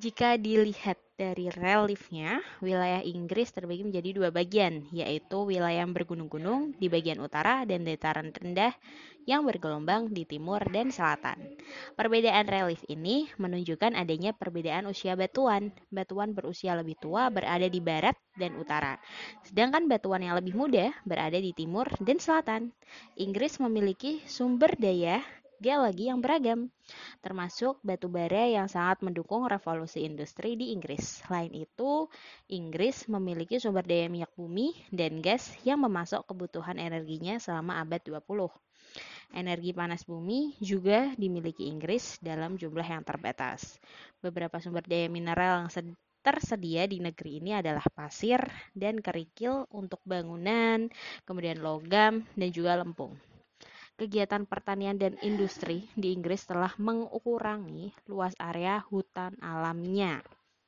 Jika dilihat dari reliefnya, wilayah Inggris terbagi menjadi dua bagian, yaitu wilayah yang bergunung-gunung di bagian utara dan dataran rendah yang bergelombang di timur dan selatan. Perbedaan relief ini menunjukkan adanya perbedaan usia batuan. Batuan berusia lebih tua berada di barat dan utara, sedangkan batuan yang lebih muda berada di timur dan selatan. Inggris memiliki sumber daya geologi yang beragam, termasuk batu bara yang sangat mendukung revolusi industri di Inggris. Selain itu, Inggris memiliki sumber daya minyak bumi dan gas yang memasok kebutuhan energinya selama abad 20. Energi panas bumi juga dimiliki Inggris dalam jumlah yang terbatas. Beberapa sumber daya mineral yang tersedia di negeri ini adalah pasir dan kerikil untuk bangunan, kemudian logam, dan juga lempung kegiatan pertanian dan industri di Inggris telah mengurangi luas area hutan alamnya.